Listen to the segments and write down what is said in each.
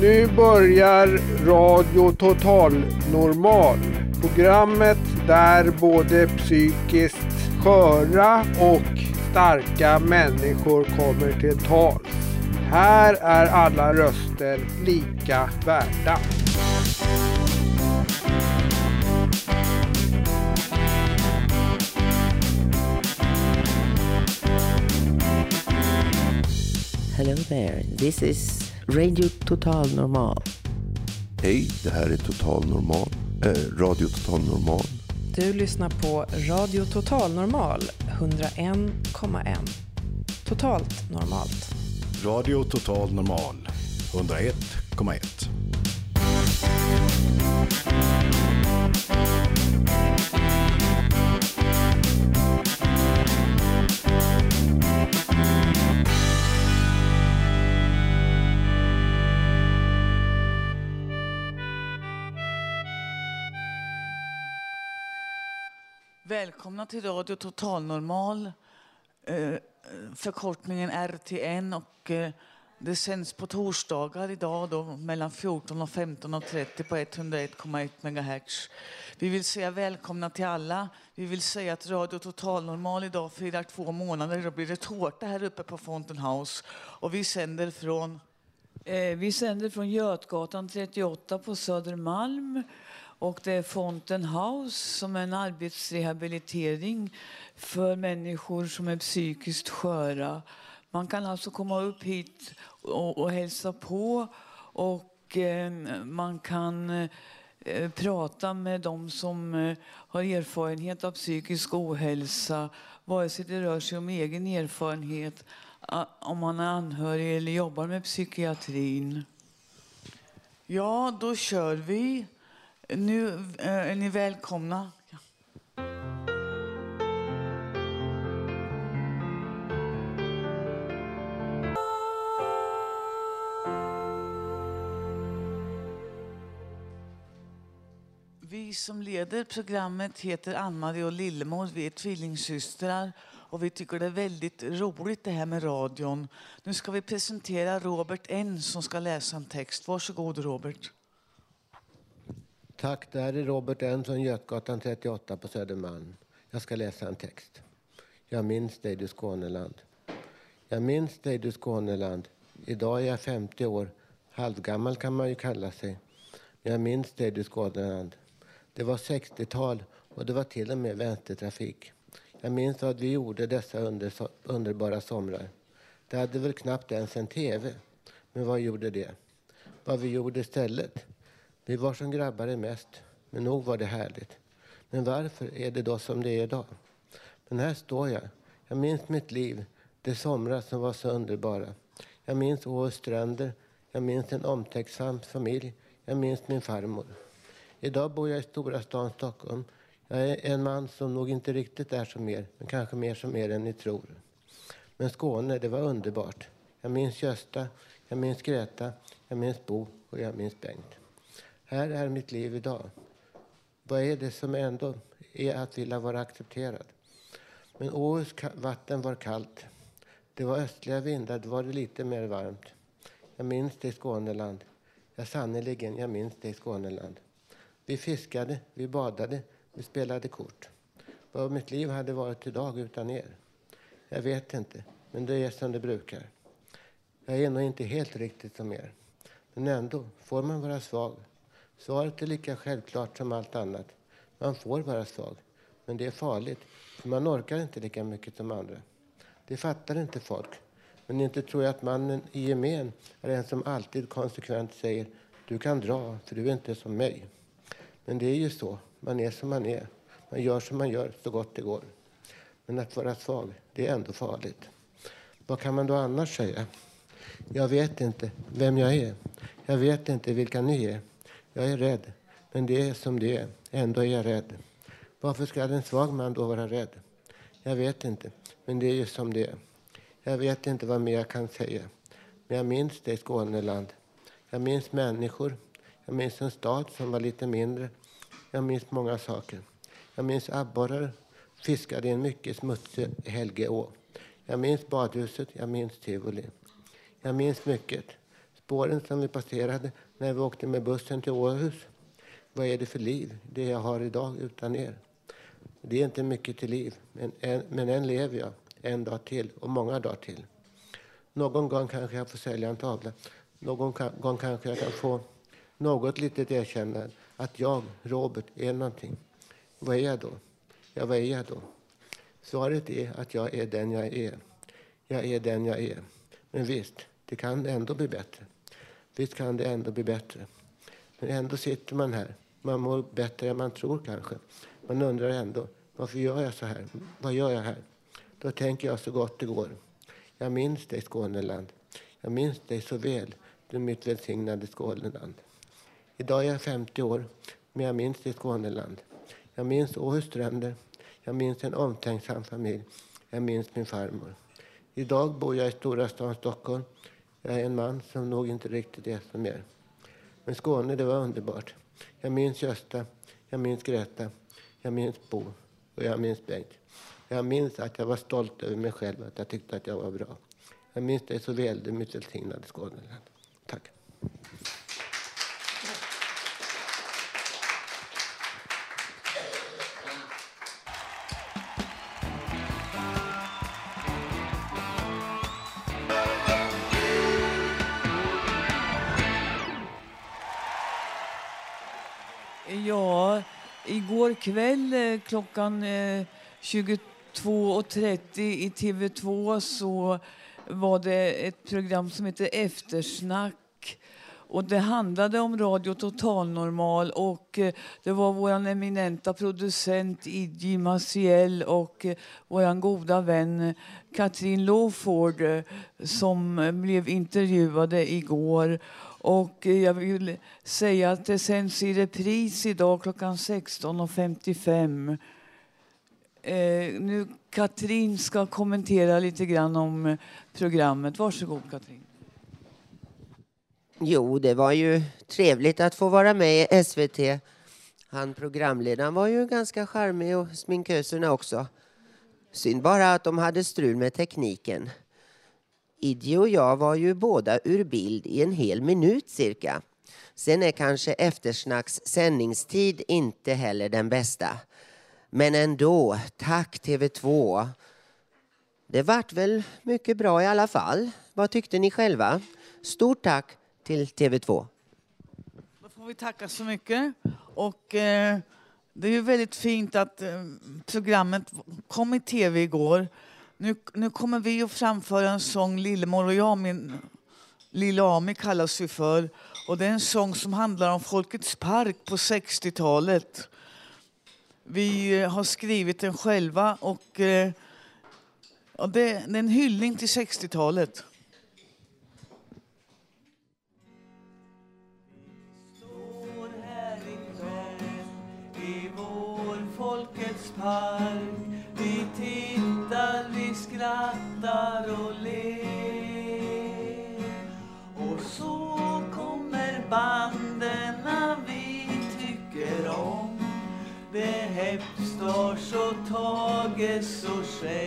Nu börjar Radio Total Normal. Programmet där både psykiskt sköra och starka människor kommer till tals. Här är alla röster lika värda. Hello there, this is Radio Total Normal. Hej, det här är Total Normal, eh, Radio Total Normal. Du lyssnar på Radio Total Normal 101,1. Totalt normalt. Radio Total Normal 101,1. Välkomna till Radio Total Normal. Eh, eh, förkortningen RTN och eh, det sänds på torsdagar idag då mellan 14 och 15.30 på 101,1 MHz. Vi vill säga välkomna till alla. Vi vill säga att Radio Total Normal idag firar två månader. Då blir det tårta här uppe på Fountain House och vi sänder från vi sänder från Götgatan 38 på Södermalm. Och det är Fonten House som är en arbetsrehabilitering för människor som är psykiskt sköra. Man kan alltså komma upp hit och, och hälsa på och eh, man kan eh, prata med dem som eh, har erfarenhet av psykisk ohälsa vare sig det rör sig om egen erfarenhet, om man är anhörig eller jobbar med psykiatrin. Ja, då kör vi. Nu eh, är ni välkomna. Vi som leder programmet heter Ann-Marie och Lillemor. Vi är tvillingsystrar och vi tycker det är väldigt roligt det här med radion. Nu ska vi presentera Robert N som ska läsa en text. Varsågod Robert. Tack, det här är Robert Enson, från Götgatan 38 på Södermalm. Jag ska läsa en text. Jag minns dig, du Skåneland. Jag minns dig, du Skåneland. Idag är jag 50 år. Halvgammal kan man ju kalla sig. Men jag minns dig, du Skåneland. Det var 60-tal och det var till och med vänstertrafik. Jag minns vad vi gjorde dessa under, underbara somrar. Det hade väl knappt ens en tv. Men vad gjorde det? Vad vi gjorde istället? Vi var som grabbar är mest, men nog var det härligt. Men varför är det då som det är idag? Men här står jag. Jag minns mitt liv, de somrar som var så underbara. Jag minns Åhus stränder, jag minns en omtänksam familj, jag minns min farmor. Idag bor jag i stora stan Stockholm. Jag är en man som nog inte riktigt är som er, men kanske mer som er än ni tror. Men Skåne, det var underbart. Jag minns Gösta, jag minns Greta, jag minns Bo och jag minns Bengt. Här är mitt liv idag. Vad är det som ändå är att vilja vara accepterad? Men Åhus vatten var kallt. Det var östliga vindar, då var det lite mer varmt. Jag minns det i Skåneland. Ja, sannerligen, jag minns det i Skåneland. Vi fiskade, vi badade, vi spelade kort. Vad mitt liv hade varit idag utan er? Jag vet inte, men det är som det brukar. Jag är nog inte helt riktigt som er. Men ändå, får man vara svag? Svaret är lika självklart som allt annat. Man får vara svag. Men det är farligt, för man orkar inte lika mycket som andra. Det fattar inte folk. Men inte tror jag att mannen i gemen är en som alltid konsekvent säger du kan dra, för du är inte som mig. Men det är ju så. Man är som man är. Man gör som man gör så gott det går. Men att vara svag, det är ändå farligt. Vad kan man då annars säga? Jag vet inte vem jag är. Jag vet inte vilka ni är. Jag är rädd, men det är som det är. Ändå är jag rädd. Varför ska en svag man då vara rädd? Jag vet inte, men det är ju som det är. Jag vet inte vad mer jag kan säga. Men jag minns det i Skåneland. Jag minns människor. Jag minns en stad som var lite mindre. Jag minns många saker. Jag minns abborrar fiskade i en mycket smutsig Helgeå. Jag minns badhuset, jag minns tivoli. Jag minns mycket. spåren som vi passerade när vi åkte med bussen till Åhus. Vad är det för liv, det jag har idag utan er? Det är inte mycket till liv, men än, men än lever jag en dag till och många dagar till. Någon gång kanske jag får sälja en tavla. Någon gång kanske jag kan få något litet erkännande att jag, Robert, är någonting. Vad är jag då? Ja, vad är jag då? Svaret är att jag är den jag är. Jag är den jag är. Men visst, det kan ändå bli bättre. Visst kan det ändå bli bättre. Men ändå sitter man här. Man mår bättre än man tror kanske. Man undrar ändå, varför gör jag så här? Vad gör jag här? Då tänker jag så gott det går. Jag minns dig, Skåneland. Jag minns dig så väl, du mitt välsignade Skåneland. Idag är jag 50 år, men jag minns dig, Skåneland. Jag minns Åhus stränder. Jag minns en omtänksam familj. Jag minns min farmor. Idag bor jag i stora stan Stockholm. Jag är en man som nog inte riktigt är som er. Men Skåne, det var underbart. Jag minns Gösta, jag minns Greta, jag minns Bo och jag minns Bengt. Jag minns att jag var stolt över mig själv, att jag tyckte att jag var bra. Jag minns dig så väl, du mitt välsignade Skåneland. Tack. Igår kväll eh, klockan eh, 22.30 i TV2 så var det ett program som heter Eftersnack. Och det handlade om Radio Total Normal och eh, det var vår eminenta producent Iggy Maciel och vår goda vän Katrin Lawford som blev intervjuade igår. Och jag vill säga att det sänds i repris idag klockan 16.55. Eh, nu Katrin ska kommentera lite grann om programmet. Varsågod Katrin. Jo, det var ju trevligt att få vara med i SVT. Han programledaren var ju ganska charmig och sminköserna också. Synd bara att de hade strul med tekniken. Idje och jag var ju båda ur bild i en hel minut cirka. Sen är kanske eftersnacks sändningstid inte heller den bästa. Men ändå, tack TV2. Det vart väl mycket bra i alla fall. Vad tyckte ni själva? Stort tack till TV2. Då får vi tacka så mycket. Och, eh, det är ju väldigt fint att eh, programmet kom i tv igår. Nu, nu kommer vi att framföra en sång, Lillemor och jag, min Lilla Ami kallas vi för. Och det är en sång som handlar om Folkets park på 60-talet. Vi eh, har skrivit den själva och, eh, och det, det är en hyllning till 60-talet. Folkets park Vi tittar, vi skrattar och ler. Och så kommer banden vi tycker om. Det är Hepstars och Tages och Shanes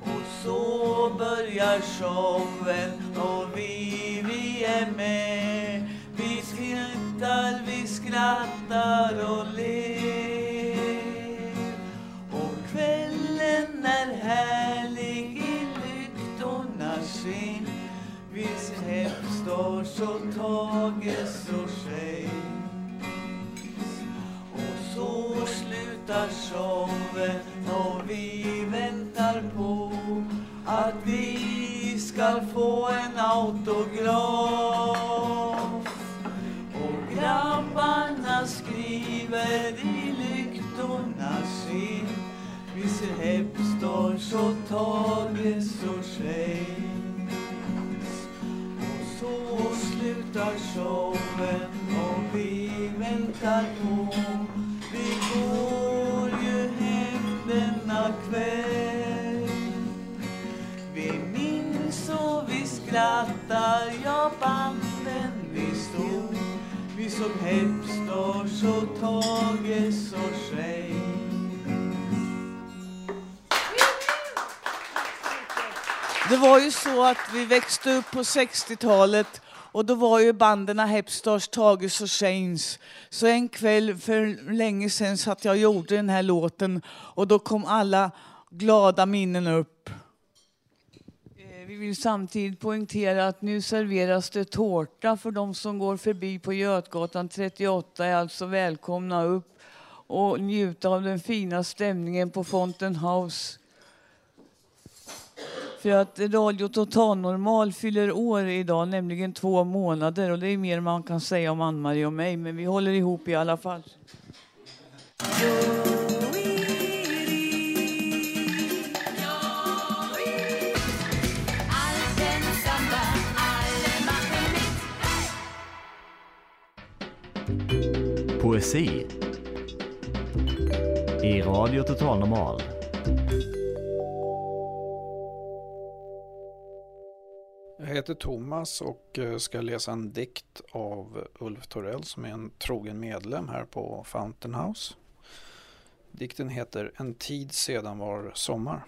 Och så börjar showen och vi, vi är med. Så Tages och Scheins Och så slutar showen och vi väntar på att vi ska få en autograf. Och grabbarna skriver i lyktornas sin Vi ser Hepstars och Tages och Scheins så slutar showen. Och vi väntar på Vi går ju hem denna kväll. Vi minns och vi skrattar, ja banden vi stod. Vi såg Hepstars och Tages och Scheins Det var ju så att vi växte upp på 60-talet och då var ju banden Hepstars, Tages och Shanes. Så en kväll för länge sedan satt jag och gjorde den här låten och då kom alla glada minnen upp. Eh, vi vill samtidigt poängtera att nu serveras det tårta för de som går förbi på Götgatan 38 är alltså välkomna upp och njuta av den fina stämningen på Fountain House. För att Radio Total Normal fyller år idag, nämligen två månader och det är mer man kan säga om Ann-Marie och mig, men vi håller ihop i alla fall. Poesi i Radio Total Normal. Jag heter Thomas och eh, ska läsa en dikt av Ulf Torell som är en trogen medlem här på Fountain House. Dikten heter En tid sedan var sommar.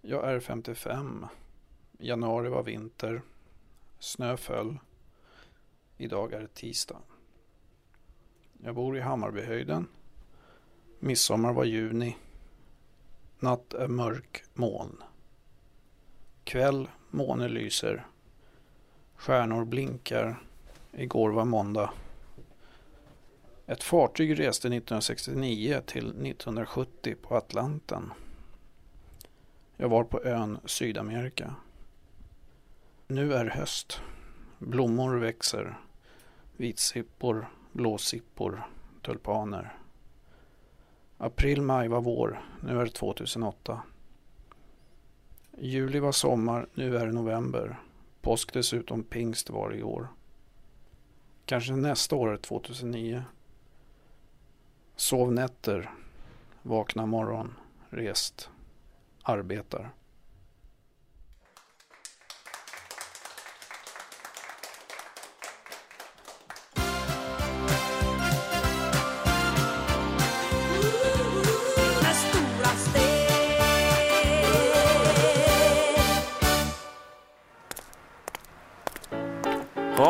Jag är 55. Januari var vinter. Snö föll. Idag är det tisdag. Jag bor i Hammarbyhöjden. Midsommar var juni. Natt är mörk moln. Kväll, Månen lyser. Stjärnor blinkar. Igår var måndag. Ett fartyg reste 1969 till 1970 på Atlanten. Jag var på ön Sydamerika. Nu är höst. Blommor växer. Vitsippor, blåsippor, tulpaner. April, maj var vår. Nu är det 2008. Juli var sommar, nu är det november. Påsk dessutom pingst var i år. Kanske nästa år är 2009. Sov nätter, vakna morgon, rest, arbetar.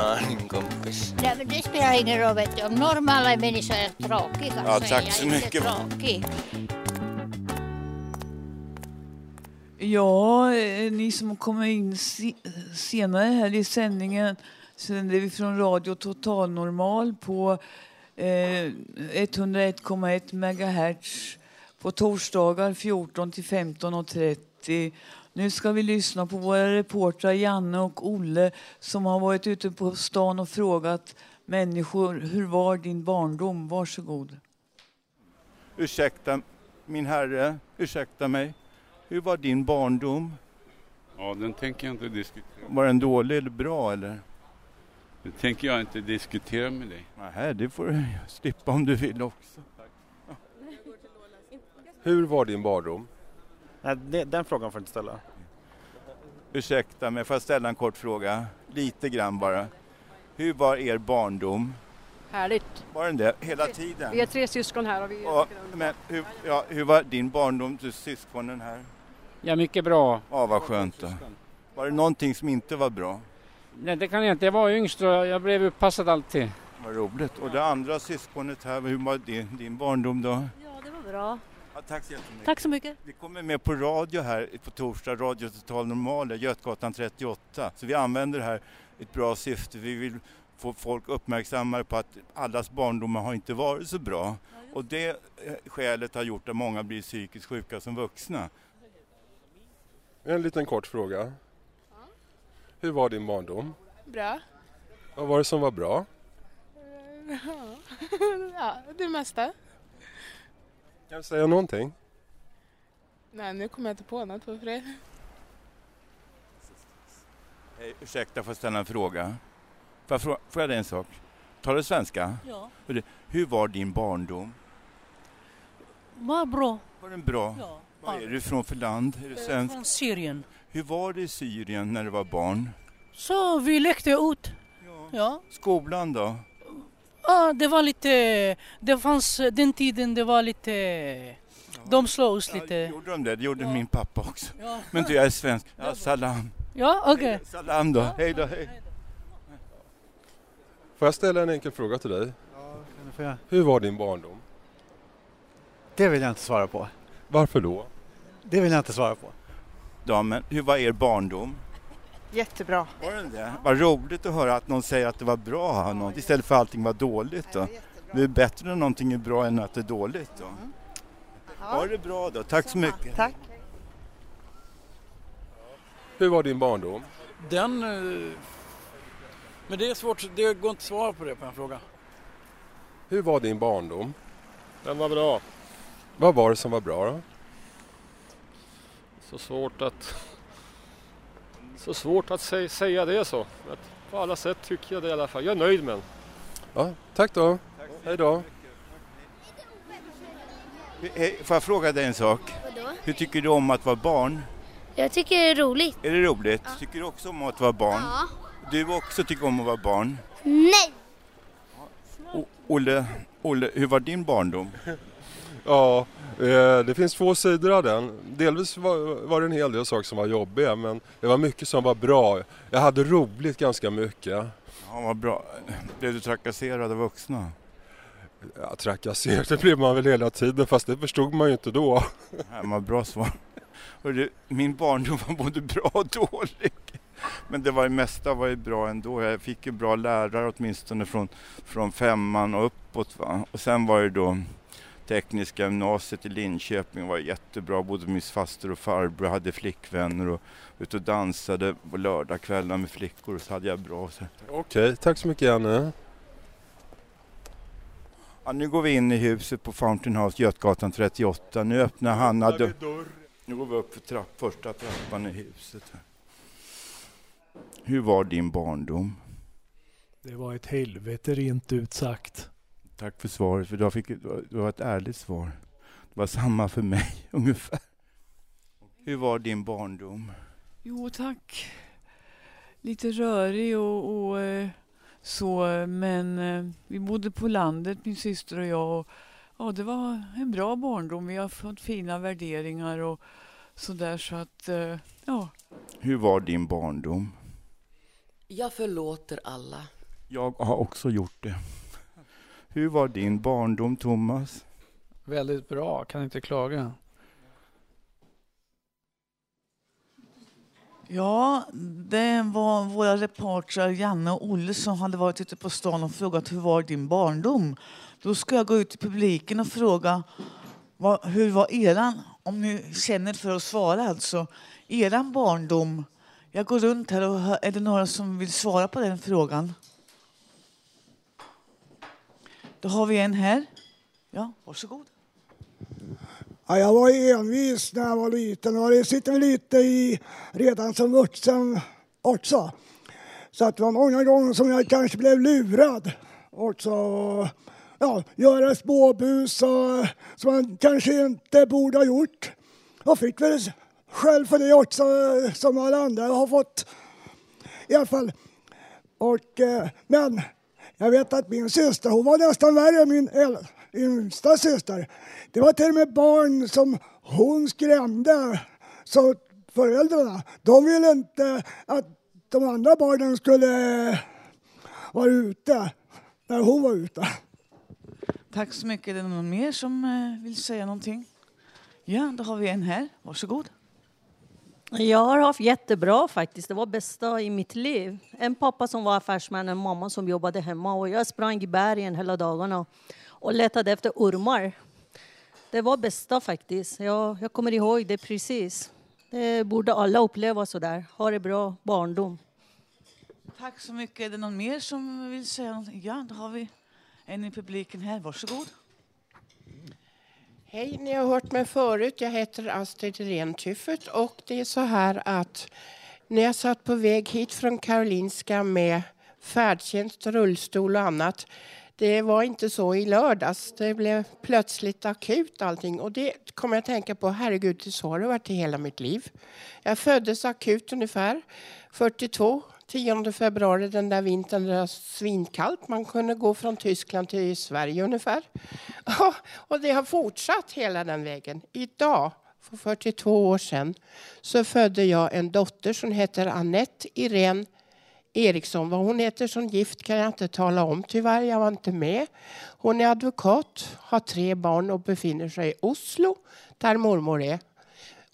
Aning kompis. Nej, men det spelar ingen roll. Vet du. Om normala människor är tråkiga Ja, så tack är jag så inte mycket. tråkig. Ja, ni som kommer in se- senare här i sändningen sänder vi från Radio Total Normal på eh, 101,1 megahertz på torsdagar 14 till 15.30. Nu ska vi lyssna på våra reportrar Janne och Olle som har varit ute på stan och frågat människor hur var din barndom? Varsågod. Ursäkta, min herre, ursäkta mig. Hur var din barndom? Ja, den tänker jag inte diskutera. Var den dålig eller bra eller? Det tänker jag inte diskutera med dig. Nej, det får du slippa om du vill också. Hur var din barndom? Nej, det, den frågan får du inte ställa. Ursäkta mig, får jag ställa en kort fråga? Lite grann bara. Hur var er barndom? Härligt. Var den det hela tiden? Vi är tre syskon här och vi Ja, men hur, ja, hur var din barndom, du syskonen här? Ja, mycket bra. Ja, vad skönt då. Var det någonting som inte var bra? Nej, det kan jag inte. Jag var yngst och jag blev uppassad alltid. Vad roligt. Och det andra syskonet här, hur var din, din barndom då? Ja, det var bra. Ja, tack så jättemycket. Tack så mycket. Vi kommer med på radio här på torsdag, Radio Total Normal, Götgatan 38. Så vi använder det här i ett bra syfte. Vi vill få folk uppmärksammade på att allas barndomar har inte varit så bra. Och det eh, skälet har gjort att många blir psykiskt sjuka som vuxna. En liten kort fråga. Hur var din barndom? Bra. Vad var det som var bra? ja, det mesta. Kan du säga någonting? Nej, nu kommer jag inte på något på fred. Hej, ursäkta, får jag ställa en fråga? Får jag, fråga, får jag dig en sak? Talar du svenska? Ja. Hur- var din barndom? Var bra. Var den bra? Ja. Var är du ifrån för land? Är du Eh, svensk? Från Syrien. Hur var det i Syrien när du var barn? Så vi lekte ut. Ja. Skolan då? Ja, det var lite... Det fanns den tiden, det var lite... De slog oss lite. Gjorde de det? Det gjorde min pappa också. Ja. Men du, jag är svensk. Ja, salam. Ja, okej. Salam då. Hej då, hej. Får jag ställa en enkel fråga till dig? Hur var din barndom? Det vill jag inte svara på. Varför då? Det vill jag inte svara på. Damen, hur var er barndom? Jättebra. Var den det? Vad roligt att höra att någon säger att det var bra något istället för att allting var dåligt. Då. Det är bättre när någonting är bra än att det är dåligt. Då. Ha det bra då. Tack så mycket. Tack. Hur var din barndom? Den... eh, Men det är svårt, det går inte att svara på det på en fråga. Hur var din barndom? Den var bra. Vad var det som var bra då? Så svårt att... Så svårt att sä- säga det så. Men på alla sätt tycker jag det i alla fall. Jag är nöjd med den. Ja, tack då. Hej då. Får jag fråga dig en sak? Vadå? Hur tycker du om att vara barn? Jag tycker det är roligt. Är det roligt? Tycker du också om att vara barn? Ja. Du också tycker om att vara barn? Nej! O- Olle, Olle, hur var din barndom? Ja, det finns två sidor av den. Delvis var, var det en hel del saker som var jobbiga men det var mycket som var bra. Jag hade roligt ganska mycket. Ja, vad bra. Blev du trakasserad av vuxna? Ja, trakasserad det blev man väl hela tiden fast det förstod man ju inte då. Ja, vad bra svar. Hörru, min barndom var både bra och dålig. Men det var ju mesta var ju bra ändå. Jag fick ju bra lärare åtminstone från, från femman och uppåt. Va? Och sen var det då Tekniska gymnasiet i Linköping var jättebra. Både min faster och farbror hade flickvänner och ute och dansade på lördagskvällar med flickor. Så hade jag bra. Okej, tack så mycket Janne. Ja, nu går vi in i huset på Fountain House, Götgatan 38. Nu öppnar Hanna dörren. Nu går vi upp för trapp, första trappan i huset. här. Hur var din barndom? Det var ett helvete rent ut sagt. Tack för svaret, för du fick, det var ett ärligt svar. Det var samma för mig ungefär. Hur var din barndom? Jo, tack. Lite rörig och, och eh, så, men eh, vi bodde på landet, min syster och jag. Och, ja, det var en bra barndom. Vi har fått fina värderingar och så där så att, eh, ja. Hur var din barndom? Jag förlåter alla. Jag har också gjort det. Hur var din barndom, Thomas? Väldigt bra, kan inte klaga. Ja, det var våra reportrar Janne och Olle som hade varit ute på stan och frågat hur var din barndom? Då ska jag gå ut i publiken och fråga vad, hur var eran, om ni känner för att svara alltså, eran barndom. Jag går runt här och hör, är det några som vill svara på den frågan? Då har vi en här. Ja, varsågod. Ja, jag var envis när jag var liten och det sitter väl lite i redan som vuxen också. Så att det var många gånger som jag kanske blev lurad också. Ja, göra småbus och, som man kanske inte borde ha gjort. Jag fick väl själv för det också som alla andra har fått. I alla fall. Och, eh, men jag vet att min syster, hon var nästan värre än min yngsta syster. Det var till och med barn som hon skrämde. Så föräldrarna, de ville inte att de andra barnen skulle vara ute när hon var ute. Tack så mycket. Är det någon mer som eh, vill säga någonting? Ja, då har vi en här. Varsågod. Jag har haft jättebra faktiskt. Det var bästa i mitt liv. En pappa som var affärsman, en mamma som jobbade hemma och jag sprang i bergen hela dagarna och letade efter ormar. Det var bästa faktiskt. Jag, jag kommer ihåg det precis. Det borde alla uppleva så där. Ha det bra barndom. Tack så mycket. Är det någon mer som vill säga någonting? Ja, då har vi en i publiken här. Varsågod. Hej, ni har hört mig förut. Jag heter Astrid Rentyffet och det är så här att när jag satt på väg hit från Karolinska med färdtjänst, rullstol och annat. Det var inte så i lördags. Det blev plötsligt akut allting. Och det kommer jag att tänka på, herregud, så har det varit i hela mitt liv. Jag föddes akut ungefär 42, 10 februari den där vintern. Det var svinkallt. Man kunde gå från Tyskland till Sverige ungefär. Och det har fortsatt hela den vägen. Idag, för 42 år sedan, så födde jag en dotter som heter Annette Irene Eriksson. Vad hon heter som gift kan jag inte tala om tyvärr. Jag var inte med. Hon är advokat, har tre barn och befinner sig i Oslo där mormor är.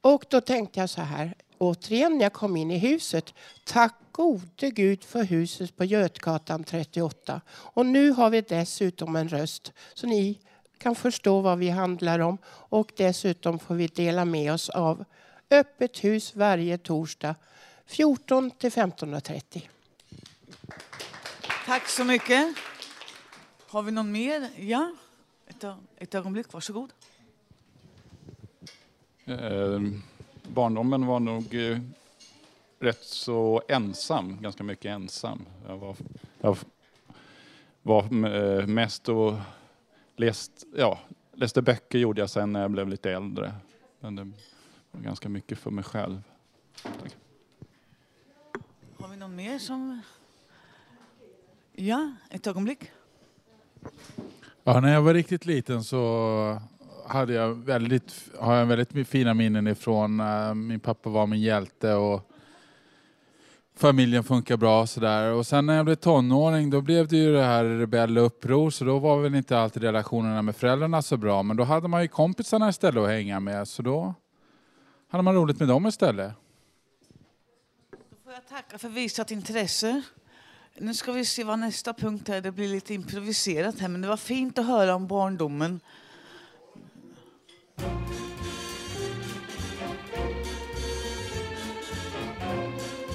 Och då tänkte jag så här, återigen när jag kom in i huset. Tack gode Gud för huset på Götgatan 38. Och nu har vi dessutom en röst så ni kan förstå vad vi handlar om. Och dessutom får vi dela med oss av öppet hus varje torsdag 14 till 15.30. Tack så mycket. Har vi någon mer? Ja, ett, ett ögonblick. Varsågod. Eh, barndomen var nog eh, rätt så ensam, ganska mycket ensam. Jag var, jag var eh, mest och läst, ja, läste böcker gjorde jag sen när jag blev lite äldre. Men det var ganska mycket för mig själv. Tack. Har vi någon mer som... Ja, ett ögonblick. Ja, när jag var riktigt liten så hade jag väldigt, har jag väldigt fina minnen ifrån eh, min pappa var min hjälte och familjen funkar bra och sådär. Och sen när jag blev tonåring då blev det ju det här rebell uppror så då var väl inte alltid relationerna med föräldrarna så bra. Men då hade man ju kompisarna istället att hänga med så då hade man roligt med dem istället. Då får jag tacka för visat intresse. Nu ska vi se vad nästa punkt är. Det blir lite improviserat här men det var fint att höra om barndomen.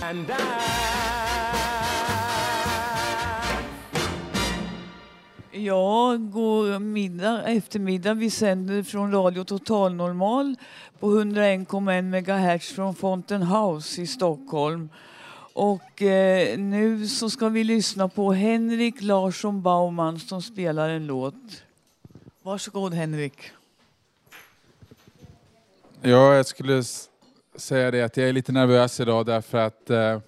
And Ja, god middag, eftermiddag. Vi sänder från Radio Total Normal på 101,1 MHz från Fountain House i Stockholm. Och eh, nu så ska vi lyssna på Henrik Larsson Baumann som spelar en låt. Varsågod Henrik. Ja, jag skulle säga det att jag är lite nervös idag därför att eh,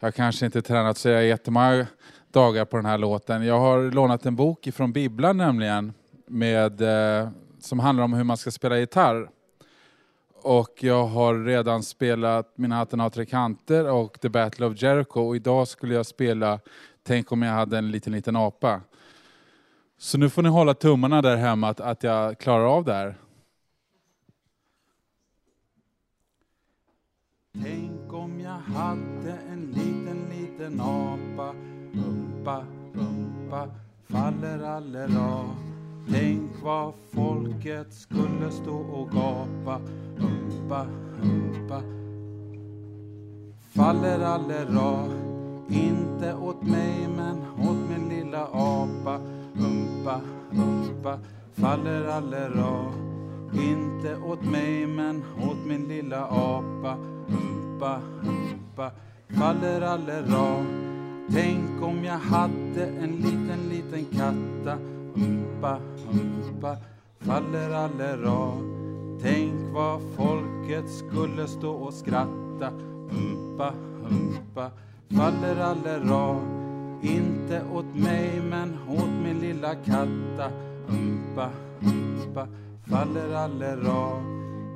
jag kanske inte tränat så jag jättemånga dagar på den här låten. Jag har lånat en bok ifrån Bibeln nämligen med, eh, som handlar om hur man ska spela gitarr. Och jag har redan spelat Mina hatten har tre kanter och The Battle of Jericho och idag skulle jag spela Tänk om jag hade en liten liten apa. Så nu får ni hålla tummarna där hemma att, att jag klarar av det här. Tänk om jag hade en liten, liten apa. Umpa, umpa, faller allera. Tänk vad folket skulle stå och gapa. Umpa, umpa, faller allera. Inte åt mig men åt min lilla apa. Umpa, umpa, faller allera. Inte åt mig men åt min lilla apa. Umpa, umpa, faller allera Tänk om jag hade en liten, liten katta. Umpa, umpa, faller allera Tänk vad folket skulle stå och skratta. Umpa, umpa, faller allera Inte åt mig men åt min lilla katta. Umpa, umpa, faller allera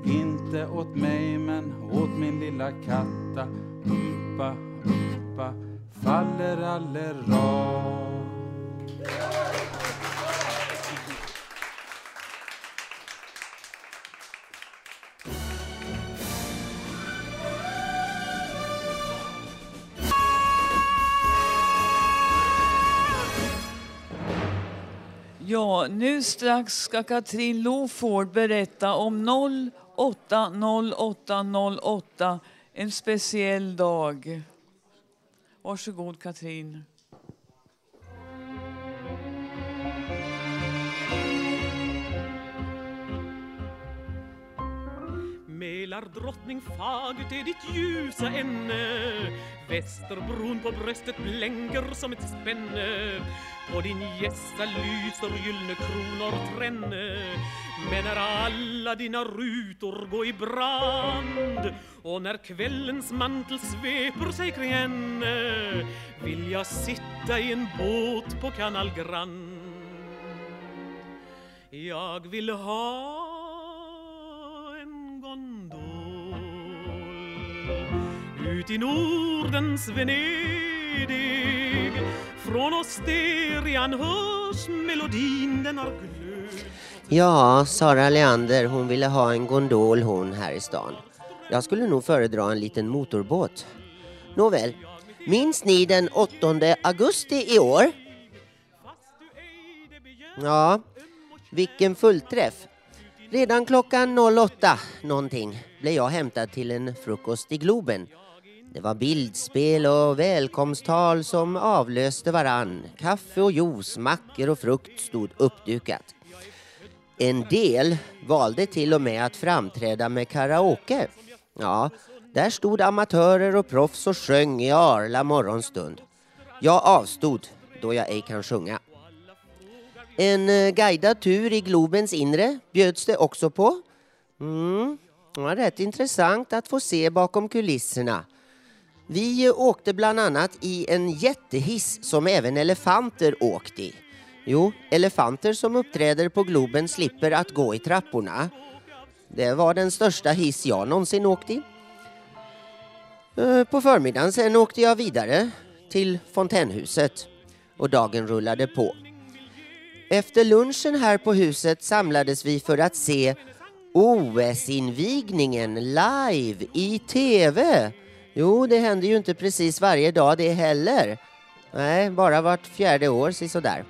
Inte åt mig men åt min lilla katta. Umpa, umpa, faller allera Ja, nu strax ska Katrin Loford berätta om 080808, en speciell dag. Varsågod Katrin. Spelar drottning fagert är ditt ljusa änne. Västerbron på bröstet blänker som ett spänne. På din gässa lyser gyllene kronor tränne. Men när alla dina rutor gå i brand och när kvällens mantel sveper sig kring henne vill jag sitta i en båt på Canal Grand. Jag vill ha en gondol ut i Nordens Venedig Från Osterian hörs melodin, den har glöd Ja, Sara Leander, hon ville ha en gondol hon här i stan. Jag skulle nog föredra en liten motorbåt. Nåväl, minns ni den 8 augusti i år? Ja, vilken fullträff. Redan klockan 08 någonting blev jag hämtad till en frukost i Globen. Det var bildspel och välkomsttal som avlöste varann. Kaffe och juice, mackor och frukt stod uppdukat. En del valde till och med att framträda med karaoke. Ja, där stod amatörer och proffs och sjöng i arla morgonstund. Jag avstod, då jag ej kan sjunga. En eh, guidad tur i Globens inre bjöds det också på. Mm, det var rätt intressant att få se bakom kulisserna. Vi eh, åkte bland annat i en jättehiss som även elefanter åkt i. Jo, elefanter som uppträder på Globen slipper att gå i trapporna. Det var den största hiss jag någonsin åkt i. Eh, på förmiddagen sen åkte jag vidare till fontänhuset och dagen rullade på. Efter lunchen här på huset samlades vi för att se OS-invigningen live i TV. Jo, det händer ju inte precis varje dag det heller. Nej, bara vart fjärde år, sådär.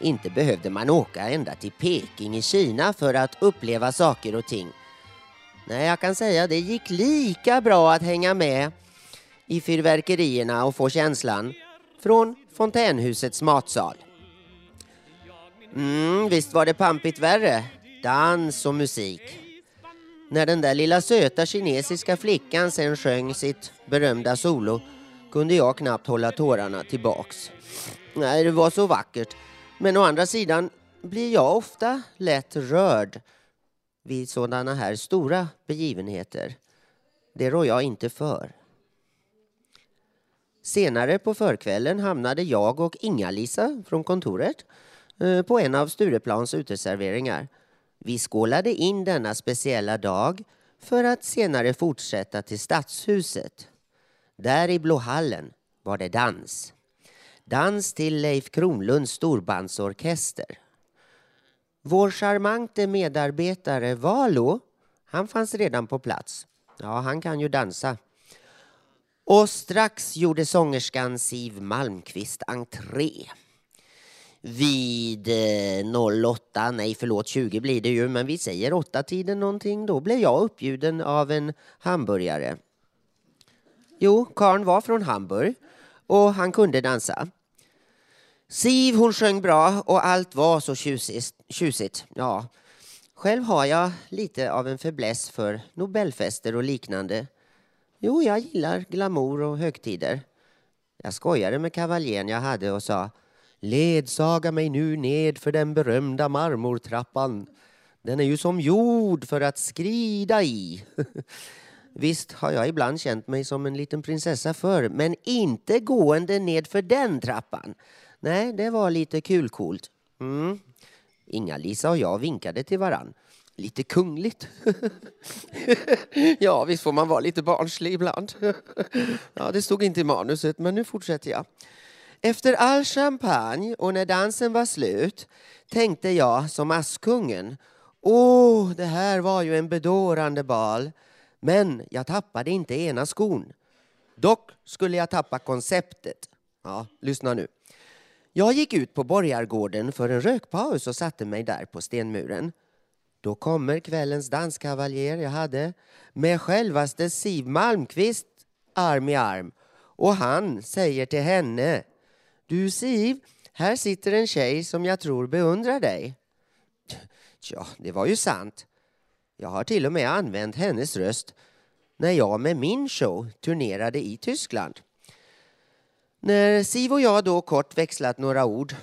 Inte behövde man åka ända till Peking i Kina för att uppleva saker och ting. Nej, jag kan säga det gick lika bra att hänga med i fyrverkerierna och få känslan från fontänhusets matsal. Mm, visst var det pampigt värre. Dans och musik. När den där lilla söta kinesiska flickan sen sjöng sitt berömda solo kunde jag knappt hålla tårarna tillbaks. Nej, det var så vackert. Men å andra sidan blir jag ofta lätt rörd vid sådana här stora begivenheter. Det rår jag inte för. Senare på förkvällen hamnade jag och Inga-Lisa från kontoret Eh, på en av Stureplans uteserveringar. Vi skålade in denna speciella dag för att senare fortsätta till Stadshuset. Där i Blåhallen var det dans. Dans till Leif Kronlunds storbandsorkester. Vår charmante medarbetare Valo, han fanns redan på plats. Ja, han kan ju dansa. Och strax gjorde sångerskan Siv Malmqvist entré. Vid eh, 08, nej förlåt 20 blir det ju, men vi säger 8-tiden någonting, då blev jag uppbjuden av en hamburgare. Jo, karln var från Hamburg och han kunde dansa. Siv hon sjöng bra och allt var så tjusigt. tjusigt. Ja. Själv har jag lite av en fäbless för Nobelfester och liknande. Jo, jag gillar glamour och högtider. Jag skojade med kavaljen jag hade och sa Ledsaga mig nu ned för den berömda marmortrappan. Den är ju som jord för att skrida i. Visst har jag ibland känt mig som en liten prinsessa förr, men inte gående ned för den trappan. Nej, det var lite kulcoolt. Mm. Inga-Lisa och jag vinkade till varann. Lite kungligt. ja, visst får man vara lite barnslig ibland. ja, det stod inte i manuset, men nu fortsätter jag. Efter all champagne och när dansen var slut tänkte jag som Askungen. Åh, det här var ju en bedårande bal. Men jag tappade inte ena skon. Dock skulle jag tappa konceptet. Ja, lyssna nu. Jag gick ut på Borgargården för en rökpaus och satte mig där på stenmuren. Då kommer kvällens danskavaljer jag hade med självaste Siv Malmqvist arm i arm. Och han säger till henne du Siv, här sitter en tjej som jag tror beundrar dig. Ja, det var ju sant. Jag har till och med använt hennes röst när jag med min show turnerade i Tyskland. När Siv och jag då kort växlat några ord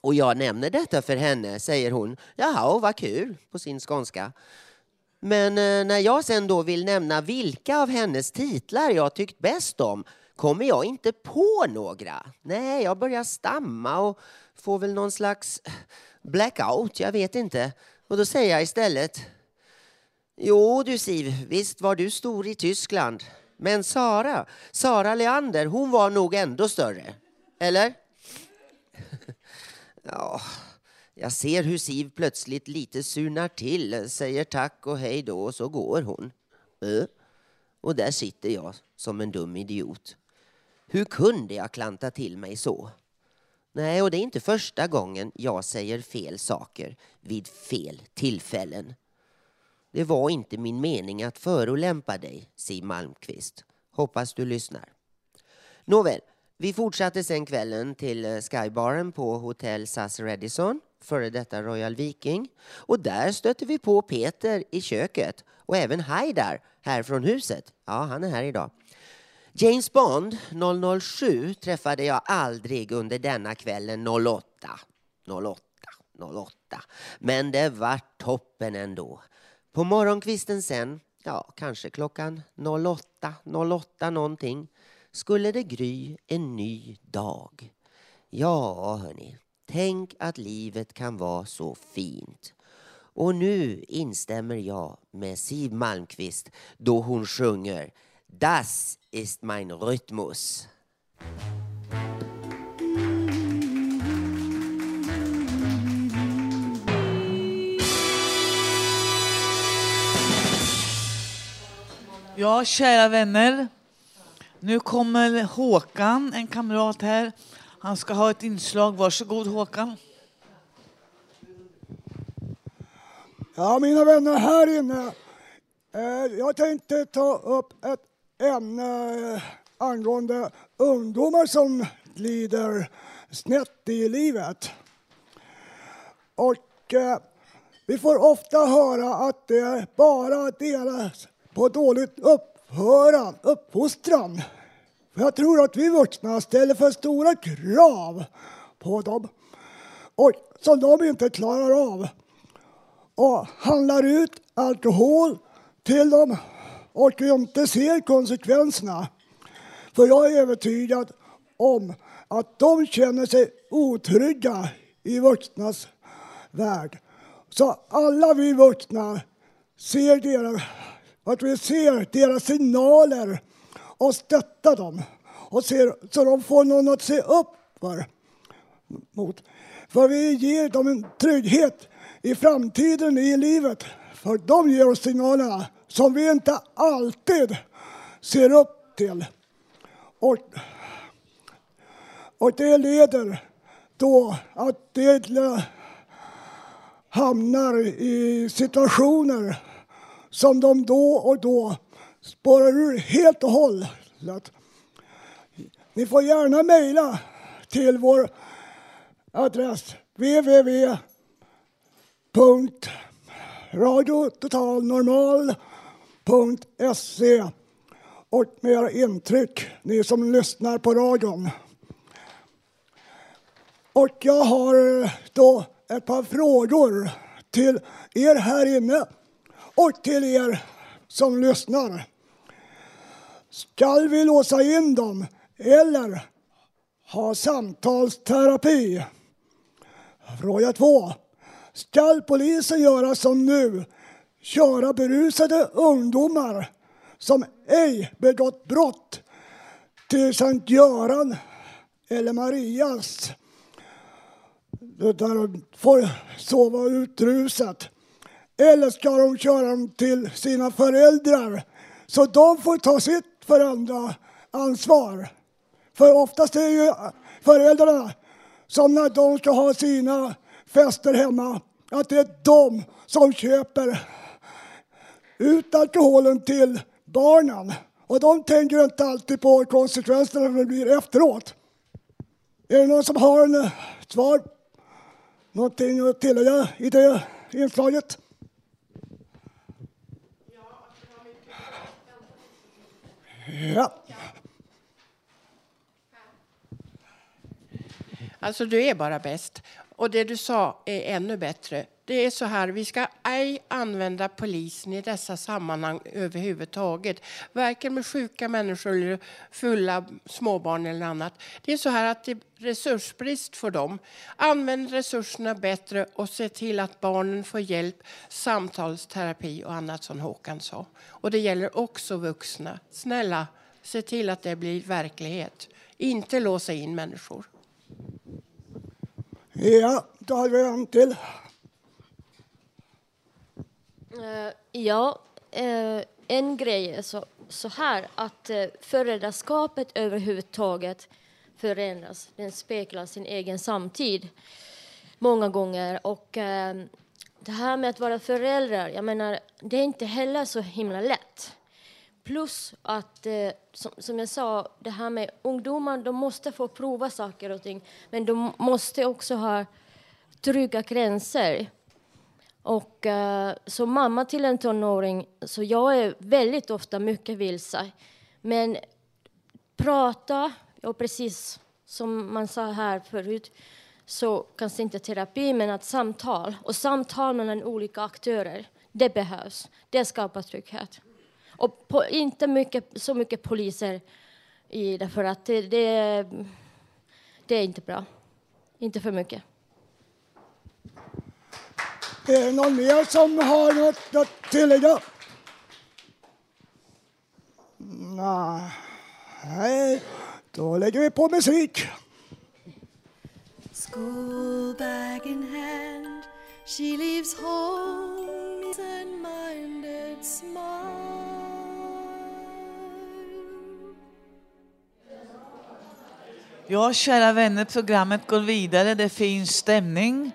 och jag nämner detta för henne säger hon jaha, vad kul på sin skånska. Men eh, när jag sen då vill nämna vilka av hennes titlar jag tyckt bäst om kommer jag inte på några. Nej, jag börjar stamma och får väl någon slags blackout, jag vet inte. Och då säger jag istället Jo du Siv, visst var du stor i Tyskland. Men Sara, Sara Leander, hon var nog ändå större. Eller? ja, jag ser hur Siv plötsligt lite surnar till, säger tack och hej då och så går hon. Och där sitter jag som en dum idiot. Hur kunde jag klanta till mig så? Nej, och det är inte första gången jag säger fel saker vid fel tillfällen. Det var inte min mening att förolämpa dig, Siw Malmqvist. Hoppas du lyssnar. Nåväl, vi fortsatte sen kvällen till eh, Skybaren på Hotell SAS Redison, före detta Royal Viking. Och där stötte vi på Peter i köket och även Haidar här från huset. Ja, han är här idag. James Bond 007 träffade jag aldrig under denna kvällen 08. 08, 08. Men det var toppen ändå. På morgonkvisten sen, ja kanske klockan 08, 08 någonting, skulle det gry en ny dag. Ja, hörni, tänk att livet kan vara så fint. Och nu instämmer jag med Siw Malmqvist då hon sjunger Das ist mein Rhythmus. Ja, kära vänner. Nu kommer Håkan, en kamrat här. Han ska ha ett inslag. Varsågod Håkan. Ja, mina vänner här inne. Eh, jag tänkte ta upp ett ämne angående ungdomar som glider snett i livet. Och eh, vi får ofta höra att det bara delas på dåligt upphöran, uppfostran. För jag tror att vi vuxna ställer för stora krav på dem och som de inte klarar av. Och handlar ut alkohol till dem och inte ser konsekvenserna. För jag är övertygad om att de känner sig otrygga i vuxnas värld. Så alla vi vuxna ser deras, att vi ser deras signaler och stöttar dem och ser, så de får någon att se upp för. Mot. För vi ger dem en trygghet i framtiden i livet. För de ger oss signalerna som vi inte alltid ser upp till. Och, och det leder då att det hamnar i situationer som de då och då spårar ur helt och hållet. Ni får gärna mejla till vår adress www.radiototalnormal.se och med era intryck, ni som lyssnar på radion. Och jag har eh, då ett par frågor till er här inne och till er som lyssnar. Ska vi låsa in dem eller ha samtalsterapi? Fråga två. Ska polisen göra som nu? Köra berusade ungdomar som ej begått brott till Sankt Göran eller Marias där de får sova utrusat. Eller ska de köra dem till sina föräldrar så de får ta sitt föräldraansvar? För oftast är det ju föräldrarna som när de ska ha sina fester hemma, att det är de som köper ut alkoholen till barnen. Och de tänker inte alltid på konsekvenserna det blir efteråt. Är det någon som har en eh, svar? Någonting att tillägga i det inslaget? Ja. Alltså, du är bara bäst. Och det du sa är ännu bättre. Det är så här, vi ska ej använda polisen i dessa sammanhang överhuvudtaget. Varken med sjuka människor eller fulla småbarn eller annat. Det är så här att det är resursbrist för dem. Använd resurserna bättre och se till att barnen får hjälp, samtalsterapi och annat som Håkan sa. Och det gäller också vuxna. Snälla, se till att det blir verklighet. Inte låsa in människor. Ja, då har vi en till. Uh, ja, uh, en grej är så, så här att uh, föräldraskapet överhuvudtaget förändras. Den speglar sin egen samtid många gånger. Och uh, det här med att vara föräldrar, jag menar, det är inte heller så himla lätt. Plus att, eh, som, som, jag sa, det här med ungdomar, de måste få prova saker och ting. Men de måste också ha trygga gränser. Och uh, som mamma till en tonåring, så jag är väldigt ofta mycket vilse. Men prata, och precis som man sa här förut, så kanske inte terapi, men att samtal. Och samtal mellan olika aktörer, det behövs. Det skapar trygghet. Och på, inte mycket, så mycket poliser i det, för att det, det, det är inte bra. Inte för mycket. Är det någon mer som har något att tillägga? Nej, då lägger vi på musik. School bag in hand, she leaves home and minded smile. Ja, kära vänner, programmet går vidare. Det finns stämning.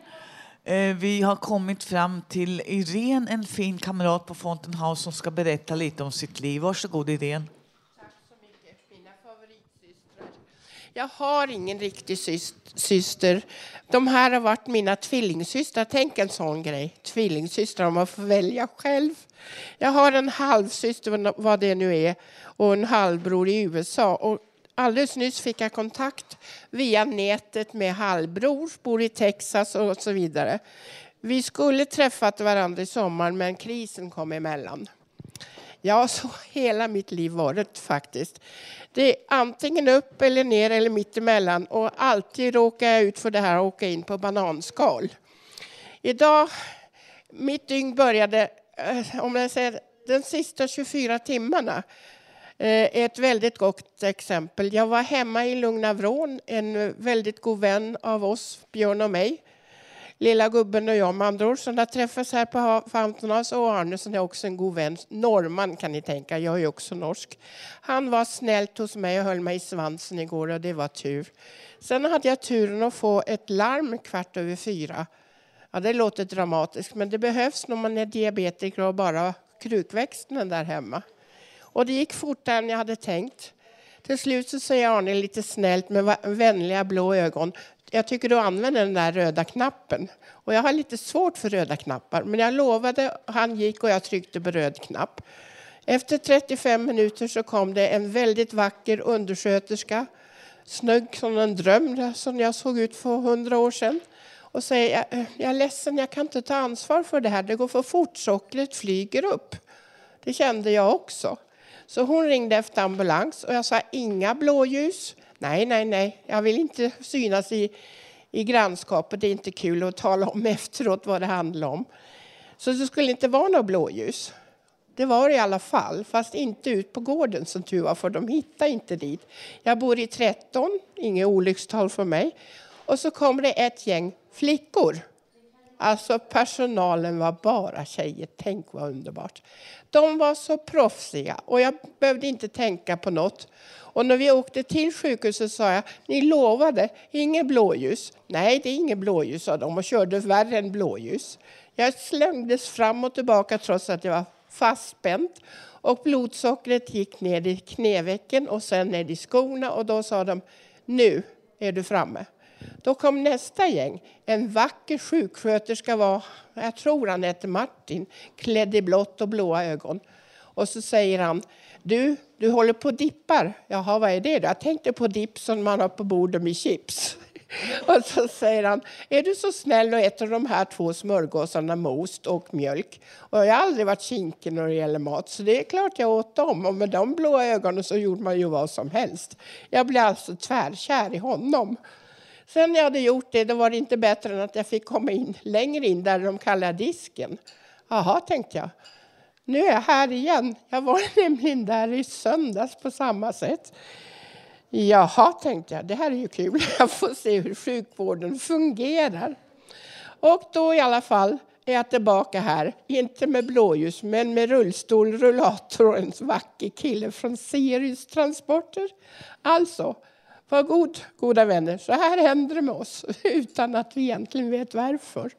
Eh, vi har kommit fram till Irene, en fin kamrat på Fountain House som ska berätta lite om sitt liv. Varsågod Irene. Jag har ingen riktig syster. De här har varit mina tvillingsystrar. Tänk en sån grej. Tvillingsystrar, om man får välja själv. Jag har en halvsyster, vad det nu är, och en halvbror i USA. Och alldeles nyss fick jag kontakt via nätet med halvbror, bor i Texas och så vidare. Vi skulle träffat varandra i sommar, men krisen kom emellan. Ja, så hela mitt liv varit faktiskt. Det är antingen upp eller ner eller mitt emellan och alltid råkar jag ut för det här att åka in på bananskal. Idag, mitt dygn började, eh, om jag säger de sista 24 timmarna, Eh, ett väldigt gott exempel. Jag var hemma i Lugna Vrån, en väldigt god vän av oss, Björn och mig. Lilla gubben och jag med andra ord, som har träffats här på Fountain Och Arnesson är också en god vän. Norrman kan ni tänka, jag är också norsk. Han var snällt hos mig och höll mig i svansen igår och det var tur. Sen hade jag turen att få ett larm kvart över fyra. Ja, det låter dramatiskt, men det behövs när man är diabetiker och bara krukväxten där hemma. Och det gick fortare än jag hade tänkt. Till slut så säger Arne lite snällt med vänliga blå ögon. Jag tycker du använder den där röda knappen. Och jag har lite svårt för röda knappar. Men jag lovade, han gick och jag tryckte på röd knapp. Efter 35 minuter så kom det en väldigt vacker undersköterska. Snygg som en dröm som jag såg ut för hundra år sedan. Och säger, jag, eh, jag är ledsen, jag kan inte ta ansvar för det här. Det går för fort, sockret flyger upp. Det kände jag också. Så hon ringde efter ambulans och jag sa inga blåljus. Nej, nej, nej, jag vill inte synas i, i grannskapet. Det är inte kul att tala om efteråt vad det handlar om. Så det skulle inte vara något blåljus. Det var det i alla fall, fast inte ut på gården som tur var, för de hittade inte dit. Jag bor i 13, inget olyckstal för mig. Och så kom det ett gäng flickor. Alltså personalen var bara tjejer, tänk vad underbart. De var så proffsiga och jag behövde inte tänka på något. Och när vi åkte till sjukhuset sa jag, ni lovade inget blåljus. Nej, det är inget blåljus, sa de och körde värre än blåljus. Jag slängdes fram och tillbaka trots att jag var fastspänd. Och blodsockret gick ner i knävecken och sen ner i skorna och då sa de, nu är du framme. Då kom nästa gäng. En vacker sjuksköterska var, jag tror han hette Martin, klädd i blått och blåa ögon. Och så säger han, du, du håller på och dippar. Jaha, vad är det då? Jag tänkte på dipp som man har på bordet med chips. Och så säger han, är du så snäll och äter de här två smörgåsarna med ost och mjölk? Och jag har aldrig varit kinkig när det gäller mat, så det är klart jag åt dem. Och med de blåa ögonen så gjorde man ju vad som helst. Jag blev alltså tvärkär i honom. Sen när jag hade gjort det, då var det inte bättre än att jag fick komma in längre in där de kallar disken. Jaha, tänkte jag. Nu är jag här igen. Jag var nämligen där i söndags på samma sätt. Jaha, tänkte jag, det här är ju kul. Jag får se hur sjukvården fungerar. Och då i alla fall är jag tillbaka här, inte med blåljus, men med rullstol, rullator och en vacker kille från Sirius Transporter. Alltså, var god, goda vänner, så här händer det med oss utan att vi egentligen vet varför.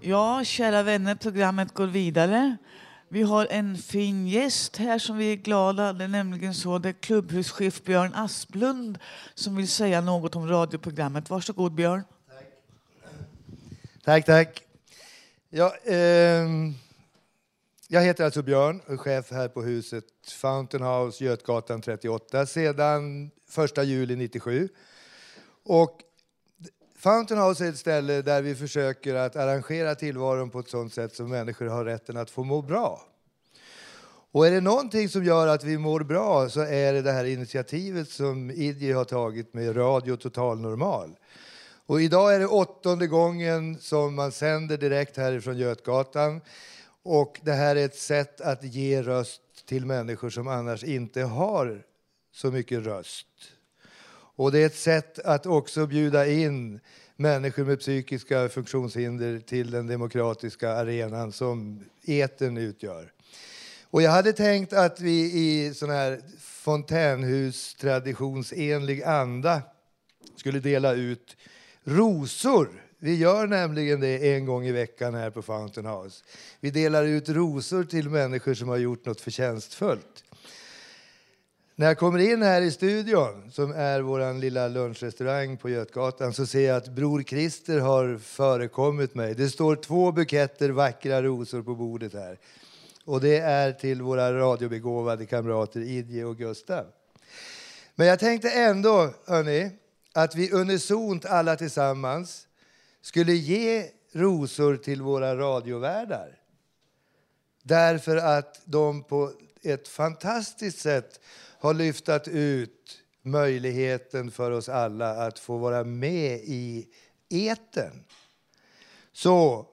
Ja, kära vänner, programmet går vidare. Vi har en fin gäst här som vi är glada. Det är nämligen så det är klubbhuschef Björn Asplund som vill säga något om radioprogrammet. Varsågod Björn. Tack, tack. Ja, eh, jag heter alltså Björn och är chef här på huset Fountain House, Götgatan 38 sedan 1 juli 97. Och Fountain House är ett ställe där vi försöker att arrangera tillvaron på ett sådant sätt som människor har rätten att få må bra. Och är det någonting som gör att vi mår bra så är det det här initiativet som Idje har tagit med Radio Total Normal. Och idag är det åttonde gången som man sänder direkt härifrån Götgatan. Och det här är ett sätt att ge röst till människor som annars inte har så mycket röst. Och det är ett sätt att också bjuda in människor med psykiska funktionshinder till den demokratiska arenan som eten utgör. Och jag hade tänkt att vi i sån här fontänhus-traditionsenlig anda skulle dela ut rosor. Vi gör nämligen det en gång i veckan här på Fountain House. Vi delar ut rosor till människor som har gjort något förtjänstfullt. När jag kommer in här i studion, som är vår lilla lunchrestaurang på Götgatan, så ser jag att Bror Christer har förekommit mig. Det står två buketter vackra rosor på bordet här. Och det är till våra radiobegåvade kamrater Idje och Gustav. Men jag tänkte ändå, hörni, att vi unisont alla tillsammans skulle ge rosor till våra radiovärdar. Därför att de på ett fantastiskt sätt har lyftat ut möjligheten för oss alla att få vara med i eten. Så,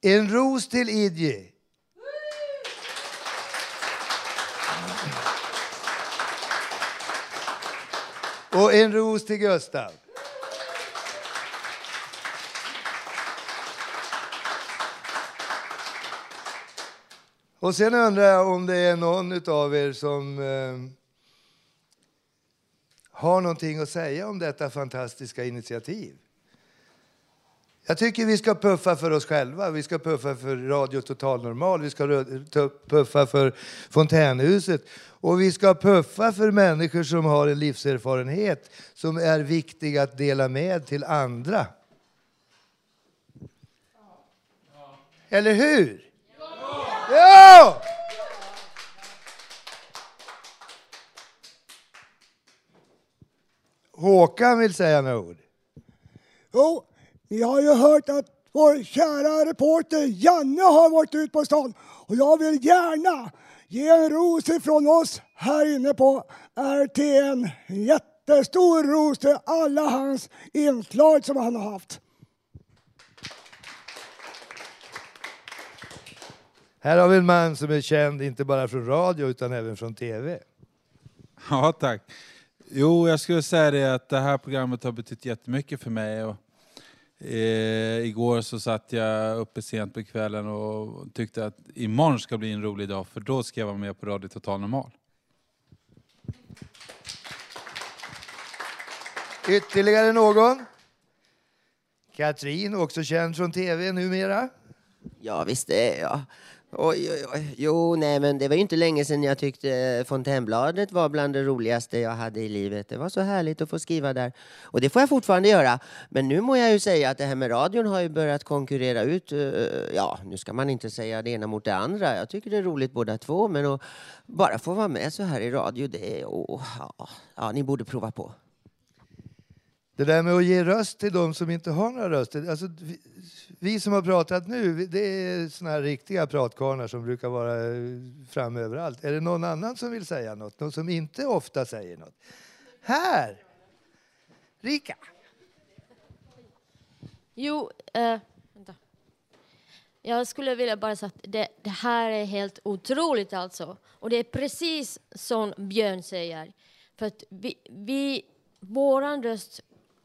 en ros till Idje. Och en ros till Gustav. Och sen undrar jag om det är någon av er som eh, har någonting att säga om detta fantastiska initiativ. Jag tycker vi ska puffa för oss själva, vi ska puffa för Radio Total Normal, vi ska puffa för Fontänhuset och vi ska puffa för människor som har en livserfarenhet som är viktig att dela med till andra. Eller hur? Ja! Håkan vill säga några ord. Jo, ni har ju hört att vår kära reporter Janne har varit ute på stan och jag vill gärna ge en ros ifrån oss här inne på RTN. En jättestor ros till alla hans inslag som han har haft. Här har vi en man som är känd inte bara från radio utan även från tv. Ja, tack. Jo, jag skulle säga det att det här programmet har betytt jättemycket för mig. Och, eh, igår så satt jag uppe sent på kvällen och tyckte att imorgon ska bli en rolig dag för då ska jag vara med på Radio Total Normal. Ytterligare någon? Katrin, också känd från tv numera. Ja, visst det är jag. Oj, oj, oj. Jo, nej, men det var ju inte länge sedan jag tyckte Fontänbladet var bland det roligaste jag hade i livet. Det var så härligt att få skriva där. Och det får jag fortfarande göra. Men nu må jag ju säga att det här med radion har ju börjat konkurrera ut. Eh, ja, nu ska man inte säga det ena mot det andra. Jag tycker det är roligt båda två. Men att bara få vara med så här i radio, det är... oh, ja, ja, ni borde prova på. Det där med att ge röst till de som inte har några röster. Alltså, vi, vi som har pratat nu, det är såna här riktiga pratkvarnar som brukar vara eh, framme överallt. Är det någon annan som vill säga något? Någon som inte ofta säger något? Här! Rika! Jo, eh, vänta. Jag skulle vilja bara säga att det, det här är helt otroligt alltså. Och det är precis som Björn säger. För att vi, vi våran röst,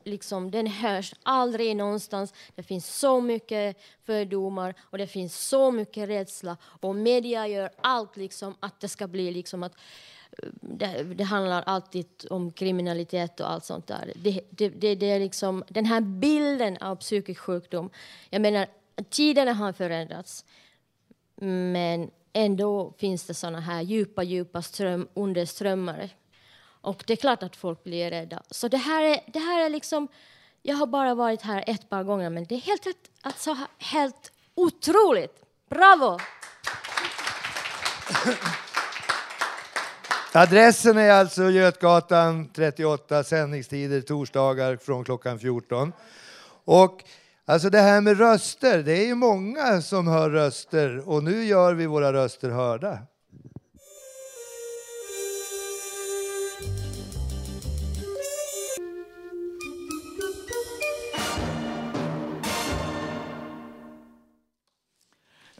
liksom, den hörs aldrig någonstans. Det finns så mycket fördomar och det finns så mycket rädsla. Och media gör allt liksom att det ska bli liksom att eh, det, det handlar alltid om kriminalitet och allt sånt där. Det, det, det, det är liksom, den här bilden av psykisk sjukdom, jag menar, tiderna har förändrats. Men ändå finns det såna här djupa, djupa ström, underströmmar. Och det är klart att folk blir rädda. Så det här är, det här är liksom, jag har bara varit här ett par gånger, men det är helt, alltså, helt otroligt. Bravo! Adressen är alltså Götgatan 38, sändningstider torsdagar från klockan 14. Och alltså det här med röster, det är ju många som hör röster och nu gör vi våra röster hörda.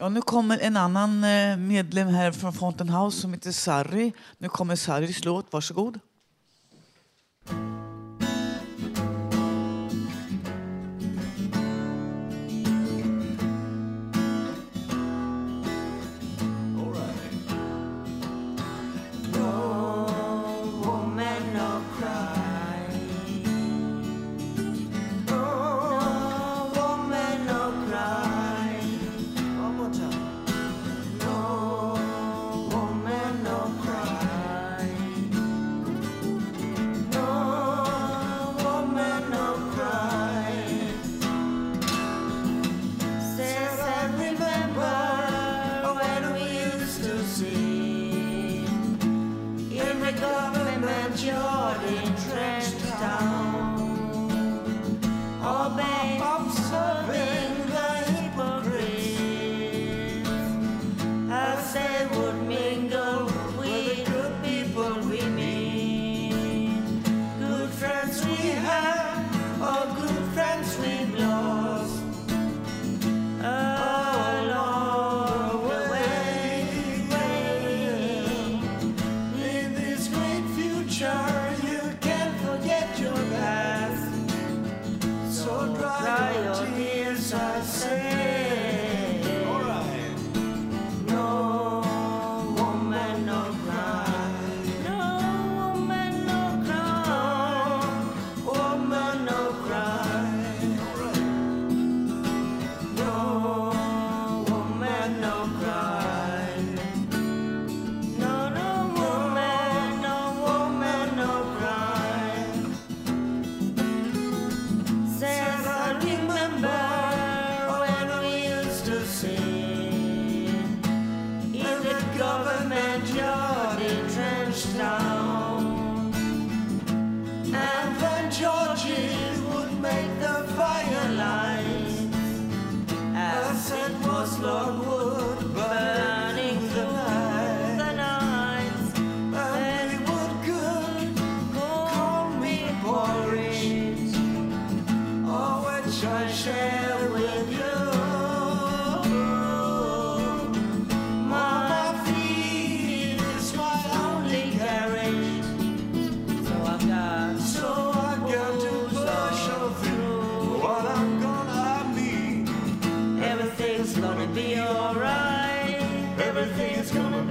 Ja, nu kommer en annan eh, medlem här från Fountain House som heter Sarri. Nu kommer Sarris låt. Varsågod.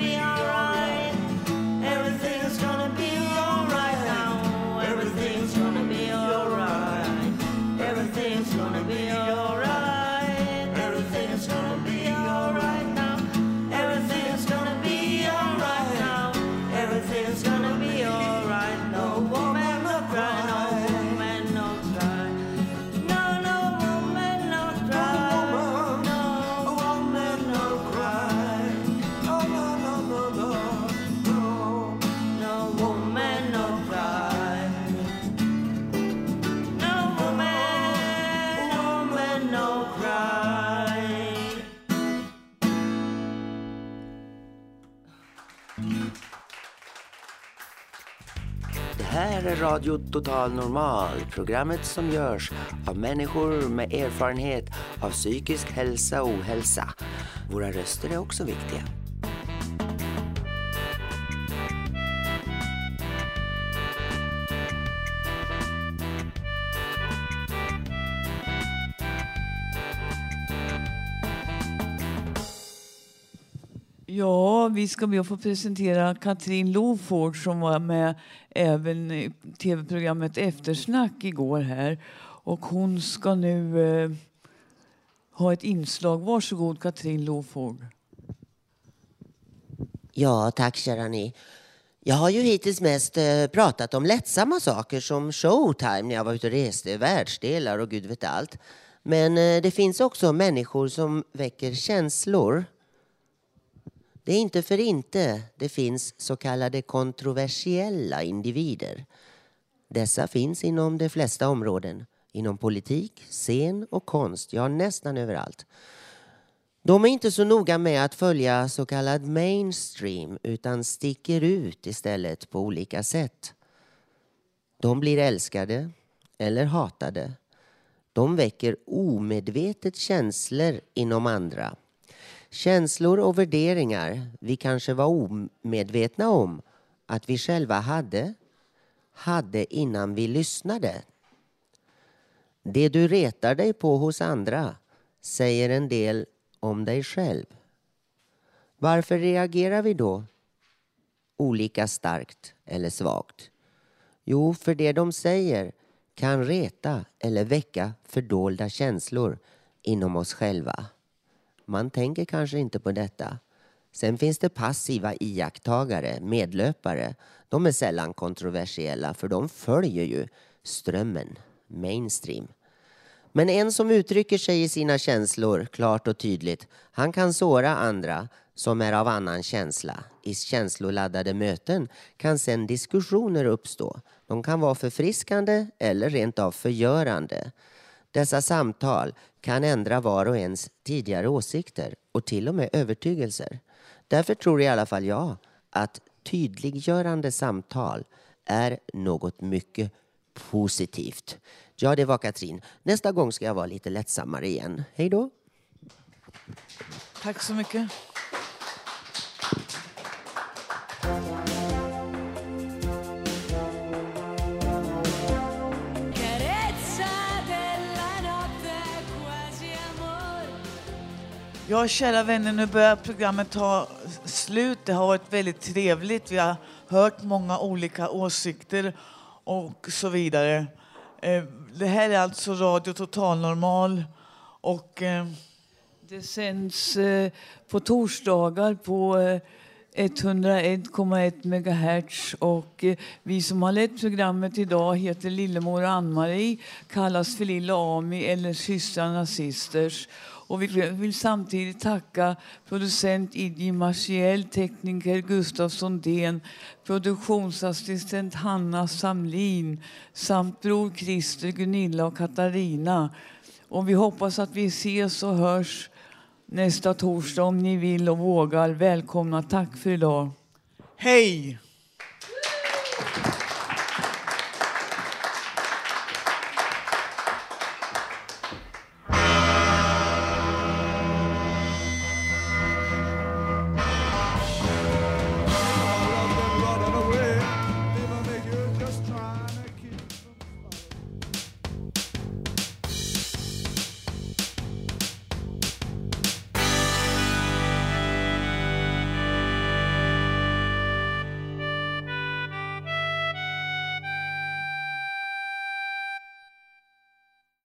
we are. Radio Total Normal, programmet som görs av människor med erfarenhet av psykisk hälsa och ohälsa. Våra röster är också viktiga. Vi ska be att få presentera Katrin Loford som var med även i tv-programmet Eftersnack igår här. Och hon ska nu eh, ha ett inslag. Varsågod Katrin Loford. Ja, tack kära ni. Jag har ju hittills mest eh, pratat om lättsamma saker som showtime när jag var ute och reste, världsdelar och gud vet allt. Men eh, det finns också människor som väcker känslor. Det är inte för inte det finns så kallade kontroversiella individer. Dessa finns inom de flesta områden. Inom politik, scen och konst, ja nästan överallt. De är inte så noga med att följa så kallad mainstream utan sticker ut istället på olika sätt. De blir älskade eller hatade. De väcker omedvetet känslor inom andra. Känslor och värderingar vi kanske var omedvetna om att vi själva hade, hade innan vi lyssnade. Det du retar dig på hos andra säger en del om dig själv. Varför reagerar vi då olika starkt eller svagt? Jo, för det de säger kan reta eller väcka fördolda känslor inom oss själva. Man tänker kanske inte på detta. Sen finns det passiva iakttagare, medlöpare. De är sällan kontroversiella för de följer ju strömmen, mainstream. Men en som uttrycker sig i sina känslor klart och tydligt, han kan såra andra som är av annan känsla. I känsloladdade möten kan sen diskussioner uppstå. De kan vara förfriskande eller rent av förgörande. Dessa samtal kan ändra var och ens tidigare åsikter och till och med övertygelser. Därför tror i alla fall jag att tydliggörande samtal är något mycket positivt. Ja, det var Katrin. Nästa gång ska jag vara lite lättsammare igen. Hej då! Tack så mycket. Ja, kära vänner, nu börjar programmet ta slut. Det har varit väldigt trevligt. Vi har hört många olika åsikter och så vidare. Eh, det här är alltså Radio Total Normal och eh, Det sänds eh, på torsdagar på 101,1 megahertz och vi som har lett programmet idag heter Lillemor Ann-Marie, kallas för Lilla Ami eller Systrarna Sisters. Och vi vill samtidigt tacka producent Idi Marciel, tekniker Gustav Sondén, produktionsassistent Hanna Samlin samt bror Christer, Gunilla och Katarina. Och vi hoppas att vi ses och hörs nästa torsdag om ni vill och vågar. Välkomna. Tack för idag. Hej!